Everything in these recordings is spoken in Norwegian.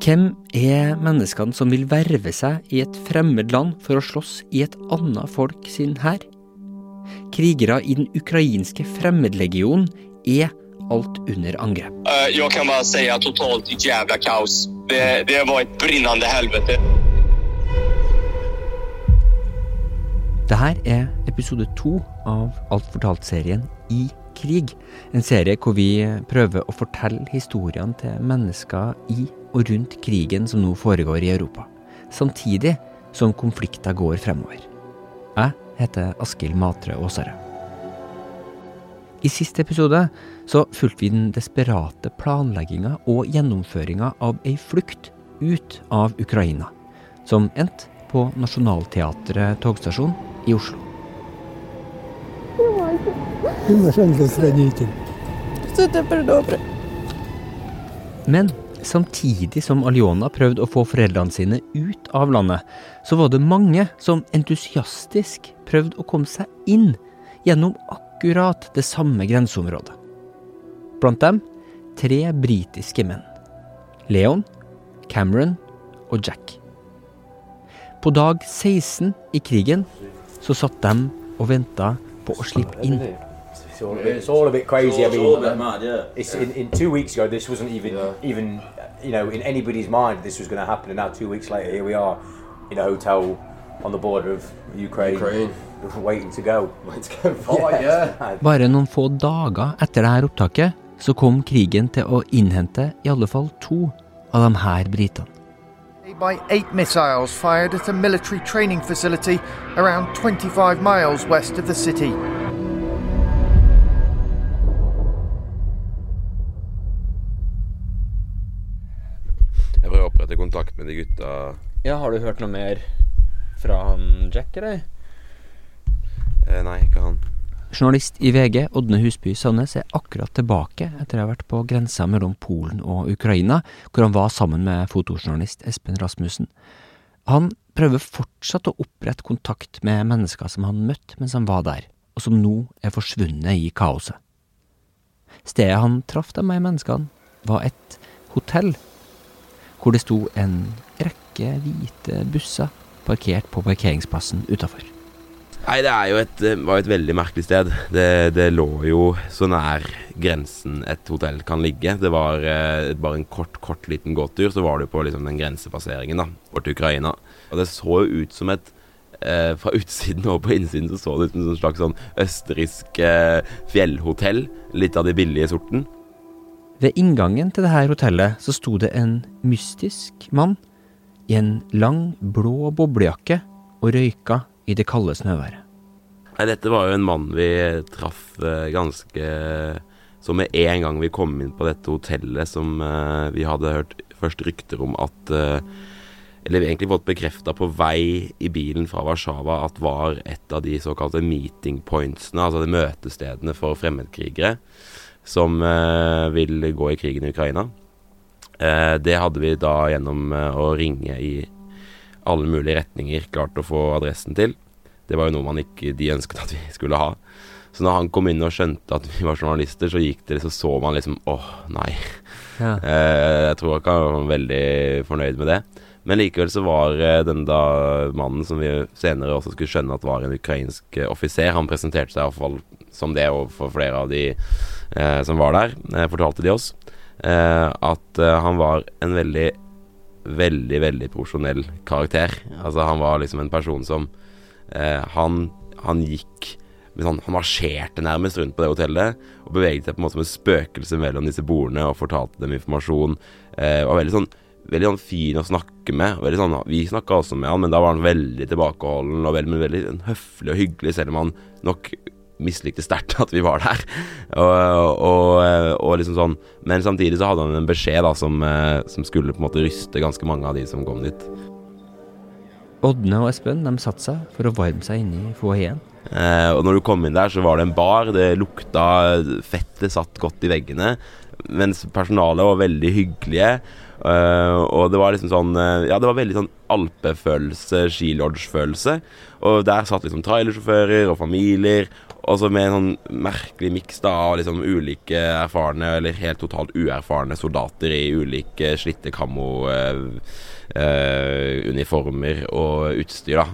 Hvem er menneskene som vil verve seg i et fremmed land for å slåss i et annet folk sin hær? Krigere i den ukrainske fremmedlegionen er alt under angrep. Eh, Jeg kan bare si totalt jævla kaos. Det, det var et brennende helvete. Det her er episode to av Alt fortalt-serien I krig. En serie hvor vi prøver å fortelle historiene til mennesker i og rundt krigen som nå foregår i Europa. Samtidig som konflikter går fremover. Jeg heter Askild Matre Aasare. I siste episode så fulgte vi den desperate planlegginga og gjennomføringa av ei flukt ut av Ukraina, som endte på Nationaltheatret togstasjon i Oslo. Men samtidig som Aliona prøvde å få foreldrene sine ut av landet, så var det mange som entusiastisk prøvde å komme seg inn gjennom akkurat det samme grenseområdet. Blant dem tre britiske menn. Leon, Cameron og Jack. På dag 16 i krigen så satt de og venta på å slippe inn. It's all a bit, it's all a bit crazy. I It's mean, all a bit mad, yeah. it's in, in two weeks ago. This wasn't even even you know in anybody's mind this was going to happen, and now two weeks later, here we are in a hotel on the border of Ukraine, Ukraine. waiting to go. It's going fight, yeah. Bare noen få dager etter dette opptaket så kom krigen til å innhente i alle fall to av de her britene. by eight missiles fired at a military training facility around 25 miles west of the city. Jeg i kontakt med de gutta. Ja, Har du hørt noe mer fra han Jack, eller? Eh, nei, ikke han. Journalist i VG, Ådne Husby Sandnes, er akkurat tilbake etter å ha vært på grensa mellom Polen og Ukraina, hvor han var sammen med fotojournalist Espen Rasmussen. Han prøver fortsatt å opprette kontakt med mennesker som han møtte mens han var der, og som nå er forsvunnet i kaoset. Stedet han traff de her menneskene, var et hotell, hvor det sto en rekke hvite busser parkert på parkeringsplassen utafor. Nei, det jo et, eh, var jo et veldig merkelig sted. Det, det lå jo så nær grensen et hotell kan ligge. Det var eh, bare en kort, kort liten gåtur, så var du på liksom den grensepasseringen da, bort til Ukraina. Og det så jo ut som et eh, Fra utsiden og på innsiden så så det ut som et slags sånn østerriksk eh, fjellhotell. Litt av de billige sorten. Ved inngangen til dette hotellet så sto det en mystisk mann i en lang, blå boblejakke og røyka i det kalde snøværet. Nei, dette var jo en mann vi traff eh, ganske Så med en gang vi kom inn på dette hotellet som eh, vi hadde hørt først rykter om at eh, Eller egentlig fått bekrefta på vei i bilen fra Warszawa at var et av de såkalte meeting pointsene, altså de møtestedene for fremmedkrigere som eh, vil gå i krigen i Ukraina. Eh, det hadde vi da gjennom eh, å ringe i alle mulige retninger klart å få adressen til. Det var jo noe man ikke de ønsket at vi skulle ha. Så når han kom inn og skjønte at vi var journalister, så gikk det, så så man liksom åh, nei. Ja. Eh, jeg tror ikke han var veldig fornøyd med det. Men likevel så var den da mannen som vi senere også skulle skjønne at var en ukrainsk offiser, han presenterte seg iallfall som det overfor flere av de som var der, eh, fortalte de oss. Eh, at eh, han var en veldig veldig, veldig profesjonell karakter. Altså, han var liksom en person som eh, han, han gikk han, han marsjerte nærmest rundt på det hotellet og beveget seg på en måte som et spøkelse mellom disse bordene og fortalte dem informasjon. Eh, var veldig sånn Veldig sånn fin å snakke med. Sånn, vi snakka også med han, men da var han veldig tilbakeholden og veldig, veldig sånn høflig og hyggelig, selv om han nok mislikte sterkt at vi var der. Og, og, og liksom sånn Men samtidig så hadde han en beskjed da som, eh, som skulle på en måte ryste ganske mange av de som kom dit. Ådne og Espen de satte seg for å varme seg inne i foajeen. Eh, og når du kom inn der, så var det en bar. Det lukta Fettet satt godt i veggene. Mens personalet var veldig hyggelige. Eh, og det var liksom sånn eh, Ja, det var veldig sånn alpefølelse, skilodge-følelse. Og der satt liksom trailersjåfører og familier. Og så med en sånn merkelig miks av liksom ulike erfarne eller helt totalt uerfarne soldater i ulike slitte kammo-uniformer og utstyr, da.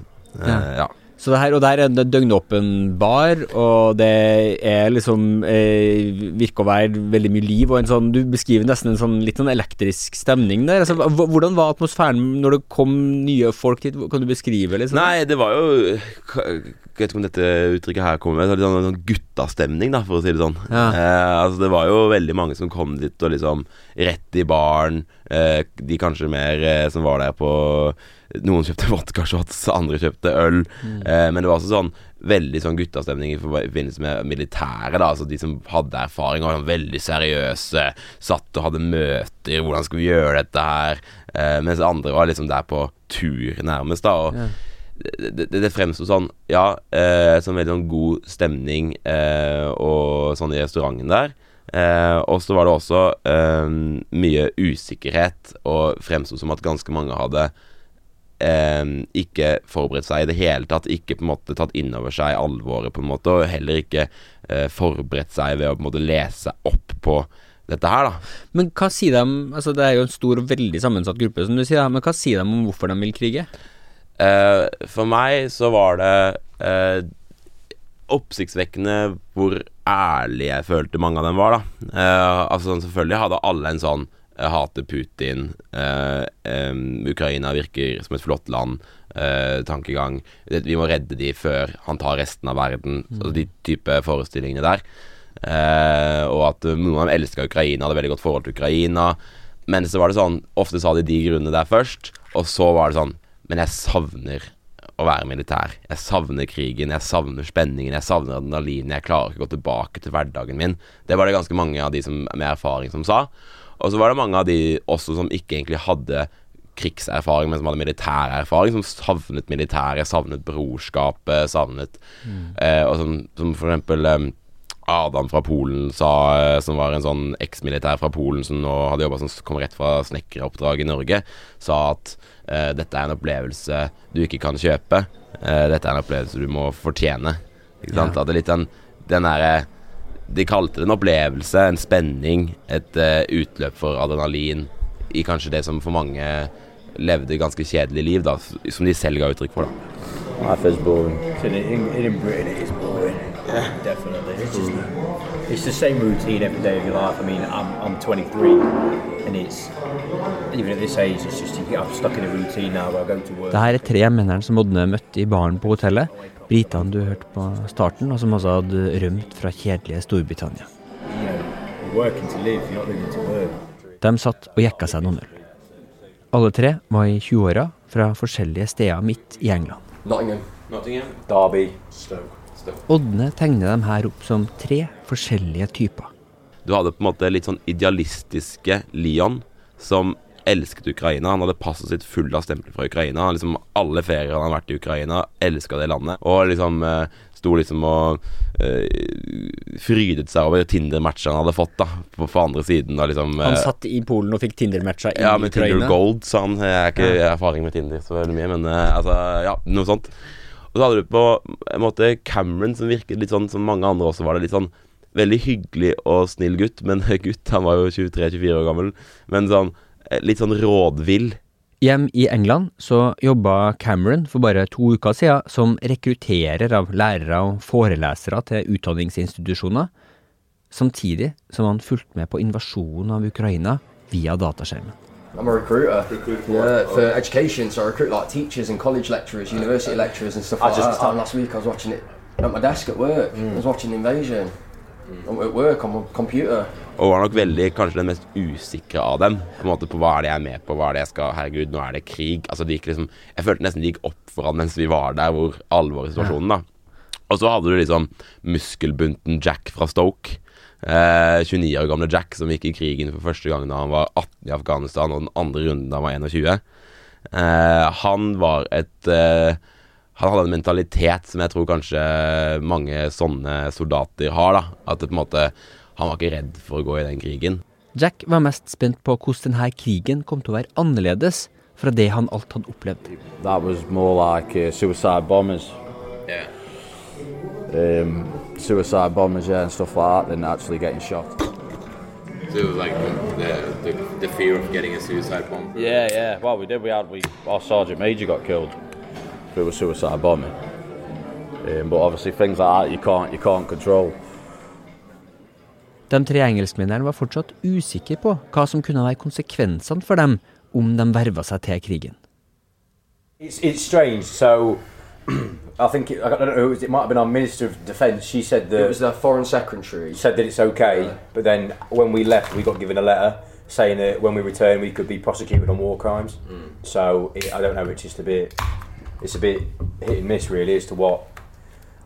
Eh, Ja. ja. Så det her, og der er det døgnåpen bar, og det er liksom eh, Virker å være veldig mye liv, og en sånn Du beskriver nesten en sånn litt sånn elektrisk stemning der. Altså, hvordan var atmosfæren når det kom nye folk hit? Kan du beskrive liksom? Nei, det var jo Jeg vet ikke om dette uttrykket her kommer med. Litt sånn, sånn guttastemning, da, for å si det sånn. Ja. Eh, altså Det var jo veldig mange som kom dit og liksom rett i baren. Eh, de kanskje mer eh, som var der på Noen kjøpte vodkashots, andre kjøpte øl. Eh, men det var også sånn veldig sånn guttastemning i forbi- i forbindelse med militæret. da Altså De som hadde erfaring, var sånn veldig seriøse. Satt og hadde møter. Hvordan skal vi gjøre dette her? Eh, mens andre var liksom der på tur, nærmest. da Og Ja. det, det, det fremsto sånn, ja, eh, som veldig sånn god stemning eh, og sånn i restauranten der. Eh, og så var det også eh, mye usikkerhet, og fremsto som at ganske mange hadde eh, ikke forberedt seg i det hele tatt. Ikke på en måte tatt inn over seg alvoret, på en måte, og heller ikke eh, forberedt seg ved å på en måte lese opp på dette her, da. Men hva sier de Altså Det er jo en stor og veldig sammensatt gruppe, som du sier, men hva sier de om hvorfor de vil krige? Eh, for meg så var det eh, oppsiktsvekkende hvor ærlig jeg følte mange av dem var, da. Eh, altså selvfølgelig hadde alle en sånn jeg hater Putin, eh, Ukraina virker som et flott land, eh, tankegang. Vi må redde de før han tar resten av verden. Altså de type forestillingene der. Eh, og at eh, noen av dem elska Ukraina, hadde veldig godt forhold til Ukraina. Men så var det sånn Ofte sa de de grunnene der først, og så var det sånn Men jeg savner å være militær. Jeg savner krigen, jeg savner spenningen, jeg savner adrenalinet. Jeg klarer ikke å gå tilbake til hverdagen min. Det var det ganske mange av de som, med erfaring som sa. Og så var det mange av de også som ikke egentlig hadde krigserfaring, men som hadde militærerfaring, som savnet militæret, savnet brorskapet, savnet eh, Og som, som for eksempel eh, Adam fra Polen sa, eh, som var en sånn eksmilitær fra Polen som nå hadde jobba som kom rett fra snekkeroppdrag i Norge, sa at eh, dette er en opplevelse du ikke kan kjøpe. Eh, dette er en opplevelse du må fortjene. Ikke sant? Ja. At det er litt den, den derre De kalte det en opplevelse, en spenning, et uh, utløp for adrenalin i kanskje det som for mange levde ganske kjedelig liv, da, som de selv ga uttrykk for. da My boring. So Britain it boring. Definitely. It's just it's the same routine every day of your life. I mean, I'm, I'm 23 and it's even at this age, it's just I'm stuck in a routine now where I go to work. Det her er tre mennene som Odne møtte i baren på hotellet. Britene du hørte på starten, og som også hadde rømt fra kjedelige Storbritannia. You know, you're working to live, you're not living to work. De satt og jekka seg noen øl. Alle tre var i 20-åra fra forskjellige steder midt i England. Nottingham. Derby. Ådne tegner dem her opp som tre forskjellige typer. Du hadde på en måte litt sånn idealistiske Leon som elsket Ukraina. Han hadde passet sitt full av stempler fra Ukraina. Liksom Alle ferier han hadde vært i Ukraina, elska det landet. Og liksom eh, sto liksom og øh, frydet seg over Tinder-matcher han hadde fått, da. På, på andre siden da liksom Han eh, satt i Polen og fikk Tinder-matcha i Ukraina? Ja, med Tinder Gold, sa han. Jeg har ikke erfaring med Tinder så veldig mye, men altså, ja, noe sånt. Og så hadde du på en måte Cameron, som virket litt sånn som mange andre også var det. Litt sånn veldig hyggelig og snill gutt, men gutt, han var jo 23-24 år gammel. Men sånn eh, litt sånn rådvill. Hjem i England så jobba Cameron for bare to uker siden som rekrutterer av lærere og forelesere til utdanningsinstitusjoner, samtidig som han fulgte med på invasjonen av Ukraina via dataskjermen. I'm a recruiter. Yeah, for education, so I recruit like teachers and college lecturers, university lecturers and stuff I like just- that. Time last week, I was watching it at my desk at work. I was watching Invasion. Mm. At work on my computer. Og var nok veldig kanskje den mest usikre av dem. På en måte på hva er det jeg er med på, hva er det jeg skal Herregud, nå er det krig. Altså det gikk liksom Jeg følte nesten det gikk opp for han mens vi var der, hvor alvoret i situasjonen, da. Og så hadde du liksom muskelbunten Jack fra Stoke. Eh, 29 år gamle Jack som gikk i krigen for første gang da han var 18 i Afghanistan, og den andre runden da han var 21. Eh, han var et eh, Han hadde en mentalitet som jeg tror kanskje mange sånne soldater har. da At det på en måte Han var ikke redd for å gå i den krigen. Jack var mest spent på hvordan denne krigen kom til å være annerledes fra det han alt hadde opplevd. That was more like uh, suicide bombers. Yeah. Um, suicide bombers, yeah, and stuff like that, than actually getting shot. So it was like the, the, the fear of getting a suicide bomb. Yeah, yeah. Well, we did. We had we our sergeant major got killed through a suicide bombing. Um, but obviously, things like that you can't you can't control. De tre engelskmennene var fortsatt usikre på hva som kunne være konsekvensene for dem om de verva seg til krigen. It's, it's strange. So, I think it, I don't know who it was. It might have been our Minister of Defence. She said that It was their foreign secretary. said that it's okay, but then when we left, we got given a letter saying that when we return, we could be prosecuted on war crimes. Hmm. So it, I don't know. It's just a bit. It's a bit hit and miss, really, as to what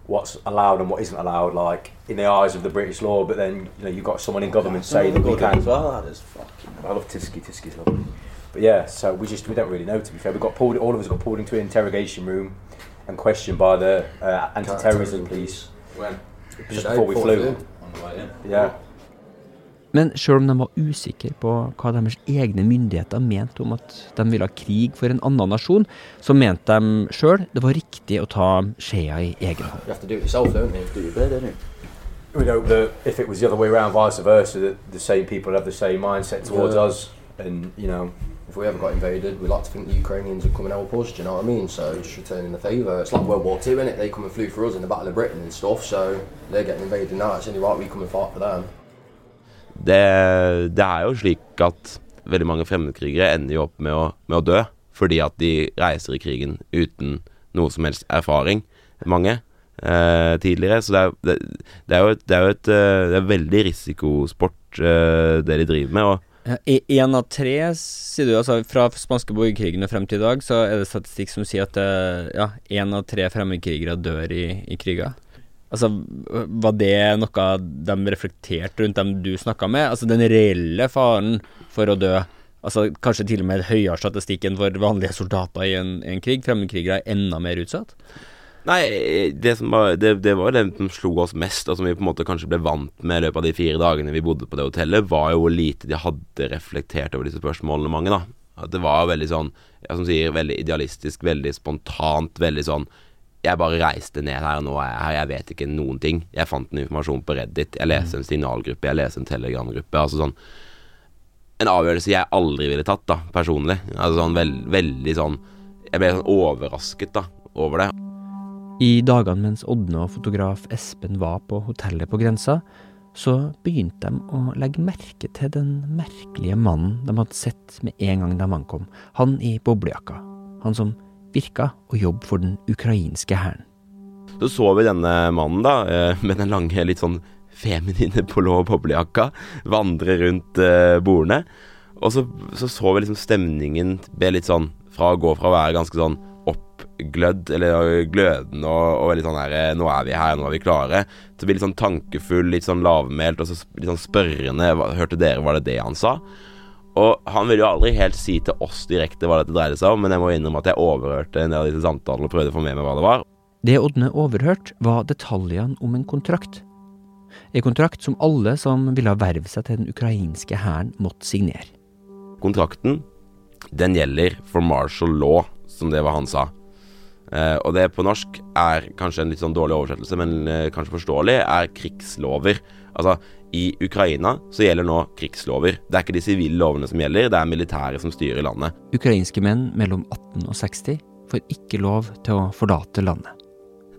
what's allowed and what isn't allowed, like in the eyes of the British law. But then you know you've got someone in government saying that we can. as well. That is fucking. I love Tisky. Tisky's lovely. But yeah, so we just we don't really know. To be fair, we got pulled. All of us got pulled into an interrogation room and questioned by the uh, anti-terrorism police When? just before we flew. Yeah. Men sjøl om de var usikre på hva deres egne myndigheter mente om at de ville ha krig for en annen nasjon, så mente de sjøl det var riktig å ta skjea i egen hånd. We hope that if it was the other way around, vice versa, that the same people have the same mindset towards Yeah. us, and you know, If we ever got invaded, we like to think the Ukrainians would come and help us. Do you know what I mean? So just returning the favour. It's like World War Two, innit? They come and flew for us in the Battle of Britain and stuff. So they're getting invaded now. It's only right we come and fight for them. Det, det er jo slik at veldig mange fremmedkrigere ender jo opp med å, med å dø fordi at de reiser i krigen uten noe som helst erfaring, mange, eh, tidligere. Så det er, det, det er jo et, det er jo et eh, det er veldig risikosport, eh, det de driver med. Og Én av tre, sier du, altså fra spanske borgerkrigen og frem til i dag, så er det statistikk som sier at eh, ja, av tre fremmedkrigere dør i, i kriger. Altså, var det noe de reflekterte rundt dem du snakka med? Altså den reelle faren for å dø? Altså kanskje til og med høyere statistikk enn for vanlige soldater i en, en krig? Fremmedkrigere er enda mer utsatt? Nei, det, var, det, det var det som slo oss mest, og som vi på en måte kanskje ble vant med i løpet av de fire dagene vi bodde på det hotellet, var jo hvor lite de hadde reflektert over disse spørsmålene, mange, da. At det var veldig sånn, ja, som sier, veldig idealistisk, veldig spontant, veldig sånn Jeg bare reiste ned her, og nå er jeg her, jeg vet ikke noen ting. Jeg fant en informasjon på Reddit, jeg leste en signalgruppe, jeg leste en telegramgruppe. Altså sånn En avgjørelse jeg aldri ville tatt, da, personlig. Altså sånn veld, veldig sånn Jeg ble sånn overrasket, da, over det. I dagene mens Ådne og fotograf Espen var på hotellet på grensa, så begynte de å legge merke til den merkelige mannen de hadde sett med en gang de ankom. Han i boblejakka. Han som virka å jobbe for den ukrainske hæren. Så så vi denne mannen da, eh, med den lange, litt sånn feminine blå boblejakka, vandre rundt eh, bordene. Og så, så så vi liksom stemningen ble litt sånn Fra å gå fra å være ganske sånn oppglødd, eller glødende og, og litt sånn her eh, Nå er vi her, nå er vi klare. Så blir bli litt sånn tankefull, litt sånn lavmælt og så litt sånn spørrende. Hørte dere, var det det han sa? Og han ville jo aldri helt si til oss direkte hva dette dreide seg om, men jeg må innrømme at jeg overhørte en del av disse samtalene og prøvde å få med meg hva det var. Det Ådne overhørte, var detaljene om en kontrakt. En kontrakt som alle som ville verve seg til den ukrainske hæren, måtte signere. kontrakten, den gjelder for martial law, som det var han sa. Eh, og det på norsk er kanskje en litt sånn dårlig oversettelse, men eh, kanskje forståelig, er krigslover. Altså, i Ukraina så gjelder nå krigslover. Det er ikke de sivile lovene som gjelder, det er militæret som styrer landet. Ukrainske menn mellom 18 og 60 får ikke lov til å forlate landet.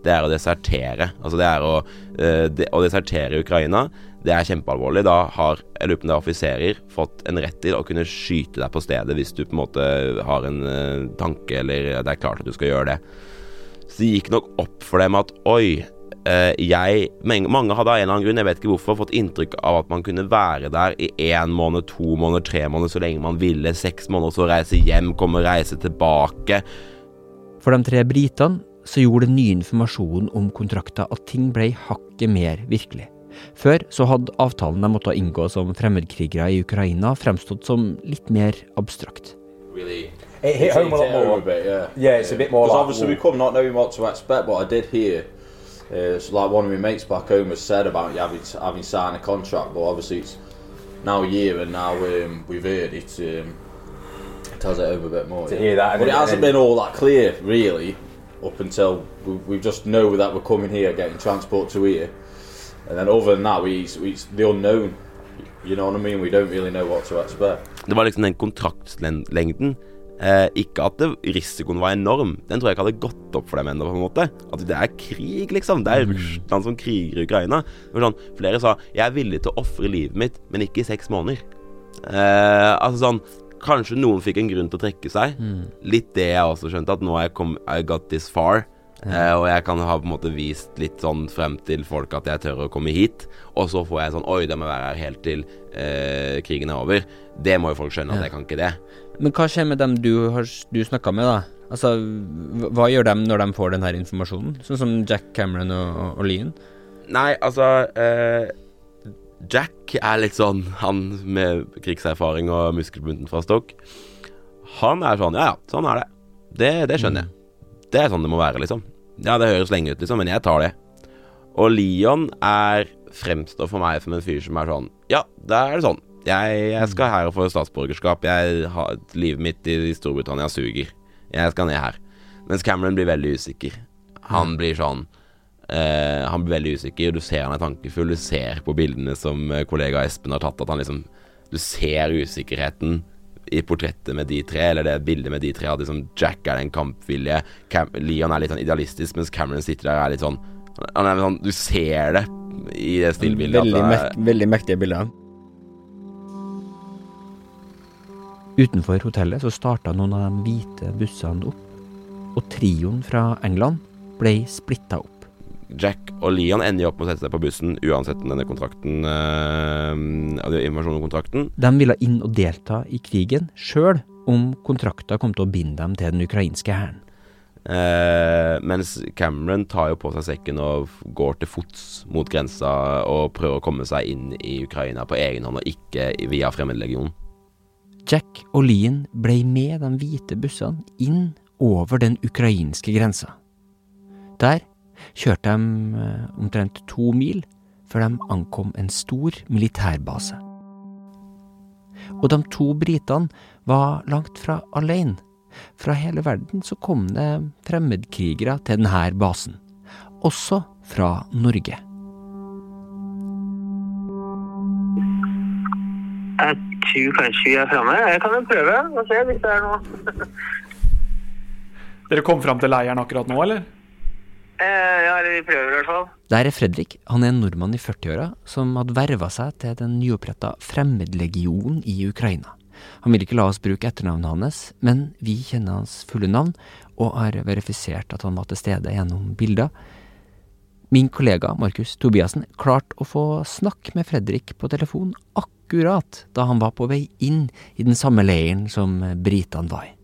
Det er å desertere. Altså det er å, eh, de, å desertere i Ukraina, det er kjempealvorlig. Da har jeg lurer på om det er offiserer fått en rett til å kunne skyte deg på stedet hvis du på en måte har en eh, tanke eller det er klart at du skal gjøre det. Så det gikk nok opp for dem at oi, eh, jeg mange, hadde av en eller annen grunn, jeg vet ikke hvorfor, fått inntrykk av at man kunne være der i én måned, to måneder, tre måneder, så lenge man ville. Seks måneder, så reise hjem, komme, og reise tilbake. For de tre britene så gjorde den nye informasjonen om kontrakta at ting ble hakket mer virkelig. Før så hadde avtalen de måtte inngå som fremmedkrigere i Ukraina fremstått som litt mer abstrakt. it hit home a lot Hit home more. a bit, yeah. Yeah, it's a bit more Because like- obviously we come not knowing what to expect, but I did hear. Uh, it's like one of my mates back home has said about having, having signed a contract, but obviously it's now a year and now um, we've heard it. Um, tells it over a bit more. To yeah. hear that but it then- hasn't been all that clear really up until we, we just know that we're coming here, getting transport to here. We, we the unknown. You know what I mean? We don't really know what to expect. Det var liksom den kontraktslengden. Eh, ikke at det, risikoen var enorm. Den tror jeg ikke hadde gått opp for dem ennå. på en måte At det er krig, liksom. Det er Russland som kriger Ukraina. Sånn, flere sa 'jeg er villig til å ofre livet mitt, men ikke i seks måneder'. Eh, altså sånn Kanskje noen fikk en grunn til å trekke seg. Litt det jeg også skjønte, at nå har jeg kom, I got this far. Eh, og jeg kan ha på en måte vist litt sånn frem til folk at jeg tør å komme hit. Og så får jeg sånn Oi, da må jeg være her helt til eh, krigen er over. Det må jo folk skjønne at jeg kan ikke det. Men hva skjer med dem du har du snakka med, da? Altså, hva- gjør dem når de får den her informasjonen? Sånn som Jack Cameron og, og, Lean? Nei, altså eh, Jack er litt sånn Han med krigserfaring og muskelbunten fra stokk. Han er sånn Ja, ja, sånn er det. Det, det skjønner jeg. Det er sånn det må være, liksom. Ja, det høres lenge ut, liksom, men jeg tar det. Og Leon er fremstår for meg som en fyr som er sånn Ja, da er det sånn. Jeg, jeg skal her og få statsborgerskap. Jeg har, livet mitt i Storbritannia suger. Jeg skal ned her. Mens Cameron blir veldig usikker. Han blir sånn eh, Han blir veldig usikker. Du ser han er tankefull. Du ser på bildene som eh, kollega Espen har tatt, at han liksom Du ser usikkerheten i portrettet med de tre, eller det bildet med de tre. At liksom Jack er den kampvillige, Cam Leon er litt sånn idealistisk, mens Cameron sitter der og er litt sånn Han er sånn Du ser det i det stillbildet. Veldig, mek veldig mektige bilder. Utenfor hotellet så starta noen av de hvite bussene opp, og trioen fra England ble splitta opp. Jack og Leon ender jo opp med å sette seg på bussen uansett denne kontrakten øh, Invasjonen og kontrakten. De ville inn og delta i krigen sjøl om kontrakta kom til å binde dem til den ukrainske hæren. Eh, mens Cameron tar jo på seg sekken og går til fots mot grensa og prøver å komme seg inn i Ukraina på egen hånd, og ikke via Fremmedlegionen. Jack og Lean ble med de hvite bussene inn over den ukrainske grensa. Der kjørte de eh, omtrent to mil før de ankom en stor militærbase. Og de to britene var langt fra alene. Fra hele verden så kom det fremmedkrigere til denne basen, også fra Norge. Jeg tror kanskje vi er framme. Jeg kan jo prøve og se hvis det er noe. Dere kom fram til leiren akkurat nå, eller? Eh, ja, eller vi prøver i hvert fall. Der er Fredrik. Han er en nordmann i 40-åra som hadde verva seg til den nyoppretta Fremmedlegionen i Ukraina. Han vil ikke la oss bruke etternavnet hans, men vi kjenner hans fulle navn og har verifisert at han var til stede gjennom bilder. Min kollega Markus Tobiassen klarte å få snakke med Fredrik på telefon akkurat da han var på vei inn i den samme leiren som britene var i.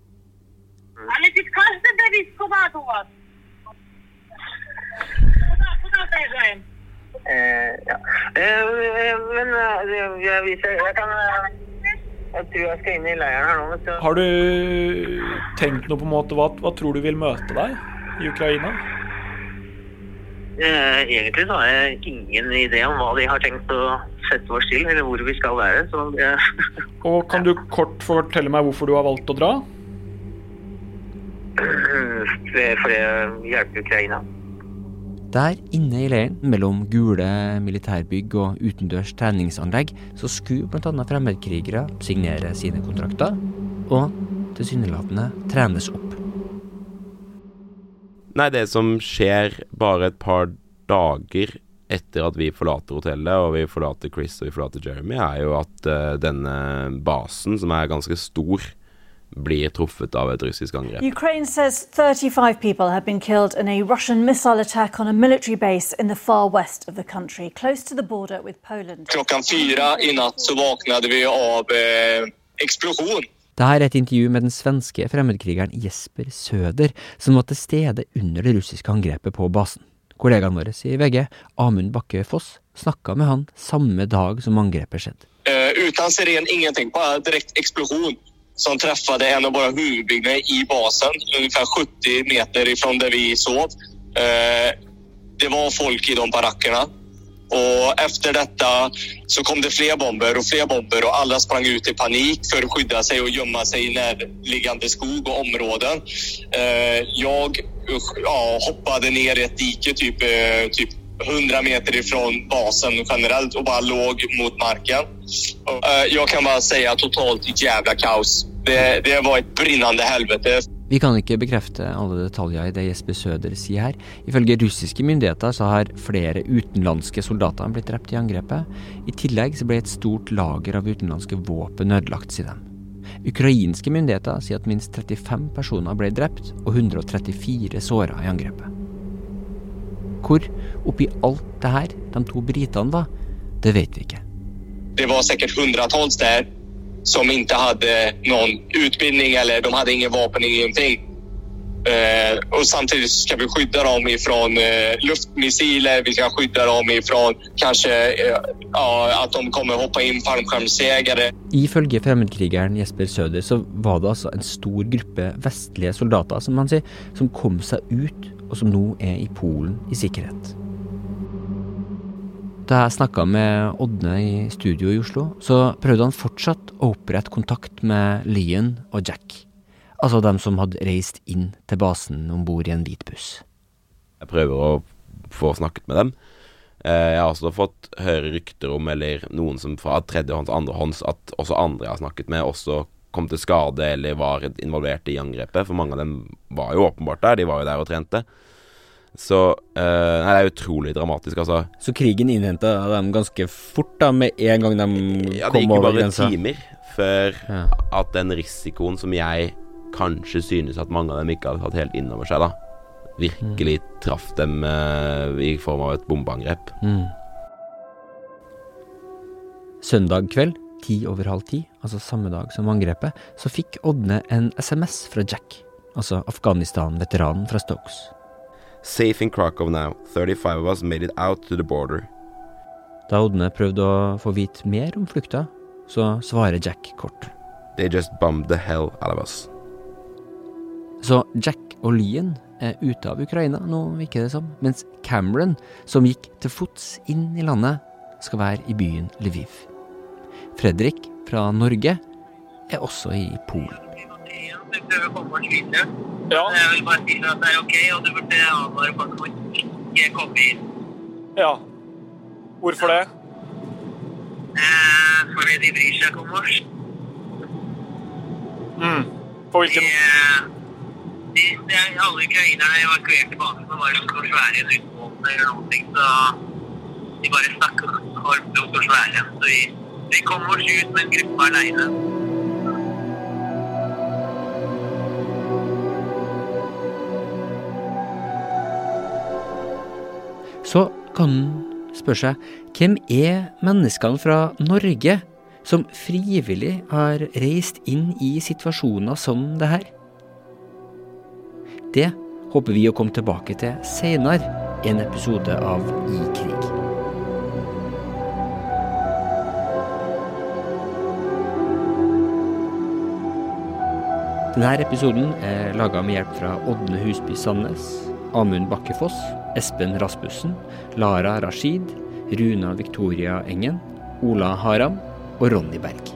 jeg Jeg kan eh, Jeg tror jeg skal inn i leiren her nå. vet du. Har du tenkt noe på en måte hva, hva tror du vil møte deg i Ukraina? Eh, egentlig så har jeg ingen idé om hva de har tenkt å sette oss til, eller hvor vi skal være. Så det, Og kan du kort fortelle meg hvorfor du har valgt å dra? for det hjelper Ukraina. Der inne i leiren, mellom gule militærbygg og utendørs treningsanlegg, så skulle bl.a. fremmedkrigere signere sine kontrakter, og tilsynelatende trenes opp. Nei, det som skjer bare et par dager etter at vi forlater hotellet, og vi forlater Chris og vi forlater Jeremy, er jo at uh, denne basen, som er ganske stor, blir truffet av et russisk angrep. Ukraine says 35 people have been killed in a Russian missile attack on a military base in the far west of the country, close to the border with Poland. Klockan fyra i natt så vaknade vi av eh, explosion. Dette er et intervju med den svenske fremmedkrigeren Jesper Søder, som var til stede under det russiske angrepet på basen. Kollegaen vår i VG, Amund Bakke Foss, snakka med han samme dag som angrepet skjedde. Eh, uten siren, ingenting. Bare direkte explosion som träffade en av våra huvudbyggnader i basen, ungefär 70 meter ifrån där vi sov. Eh, det var folk i de barackerna. Och efter detta så kom det fler bomber och fler bomber och alla sprang ut i panik för att skydda sig och gömma sig i närliggande skog och områden. Jeg jag ja, hoppade ner i ett dike typ, eh, typ 100 meter ifrån basen generellt och bara låg mot marken. Eh, kan kan si at totalt jævla kaos. Det, det var et brinnende helvete. Vi kan ikke bekrefte alle detaljer i det Jesper Søder sier her. Ifølge russiske myndigheter så har flere utenlandske soldater blitt drept i angrepet. I tillegg så ble et stort lager av utenlandske våpen ødelagt, sier de. Ukrainske myndigheter sier at minst 35 personer ble drept og 134 såra i angrepet. Hvor oppi alt det her de to britene var, det vet vi ikke. Det var säkert hundratals där som inte hade någon utbildning eller de hade ingen vapen, ingenting. Uh, och samtidigt ska vi skydda dem ifrån uh, luftmissiler, vi ska skydda dem ifrån kanske uh, ja, att de kommer hoppa in fallskärmsjägare. Ifølge fremmedkrigeren Jesper Søder så var det altså en stor gruppe vestlige soldater som han sier, som kom seg ut, og som nå er i Polen i sikkerhet. Da jeg snakka med Ådne i studio i Oslo, så prøvde han fortsatt å opprette kontakt med Lian og Jack. Altså dem som hadde reist inn til basen om bord i en hvit buss. Jeg prøver å få snakket med dem. Eh, Jeg har også fått høre rykter om, eller noen som fra tredjehånds, andrehånds, at også andre jeg har snakket med, også kom til skade eller var involvert i angrepet. For mange av dem var jo åpenbart der, de var jo der og trente. Så uh, Nei, det er utrolig dramatisk, altså. Så krigen innhenta dem ganske fort, da, med en gang de Ja, det gikk jo bare grensa? timer før at den risikoen som jeg kanskje synes at mange av dem ikke hadde tatt helt inn over seg, da, virkelig traff dem uh, i form av et bombeangrep. Mm. Søndag kveld, ti over halv ti, altså samme dag som angrepet, så fikk Ådne en SMS fra Jack, altså Afghanistan-veteranen fra Stokes. Safe in Krakow now. 35 of us made it out to the border. Da Odne prøvde å få vite mer om flukta, så svarer Jack kort. They just bombed the hell out of us. Så Jack og Lian er ute av Ukraina nå, virker det som, mens Cameron, som gikk til fots inn i landet, skal være i byen Lviv. Fredrik fra Norge er også i Polen. Du prøver å komme oss videre. Jeg vil bare si at det er ok, og du burde advare folk om ikke komme inn. Ja. Hvorfor det? Eh, fordi de bryr seg ikke om oss. Mm. På hvilken De, de, de, alle ukrainerne evakuerte tilbake så var så svære russbåter eller noen ting, så de bare snakka om hvor svære. Så vi, vi kom oss ut en gruppe Så kan en spørre seg hvem er menneskene fra Norge som frivillig har reist inn i situasjoner som det her? Det håper vi å komme tilbake til senere i en episode av I krig. Denne episoden er laga med hjelp fra Ådne Husby Sandnes, Amund Bakkefoss, Espen Rasmussen, Lara Rashid, Runa Victoria Engen, Ola Haram og Ronny Berg.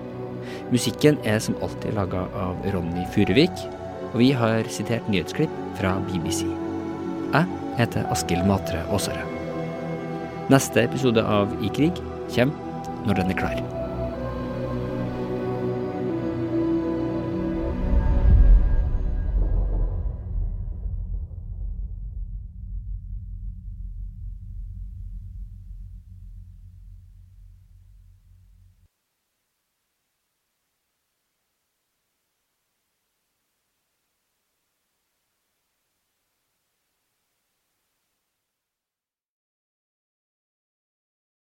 Musikken er som alltid laga av Ronny Furuvik, og vi har sitert nyhetsklipp fra BBC. Jeg heter Askild Matre Aasare. Neste episode av I krig kommer når den er klar.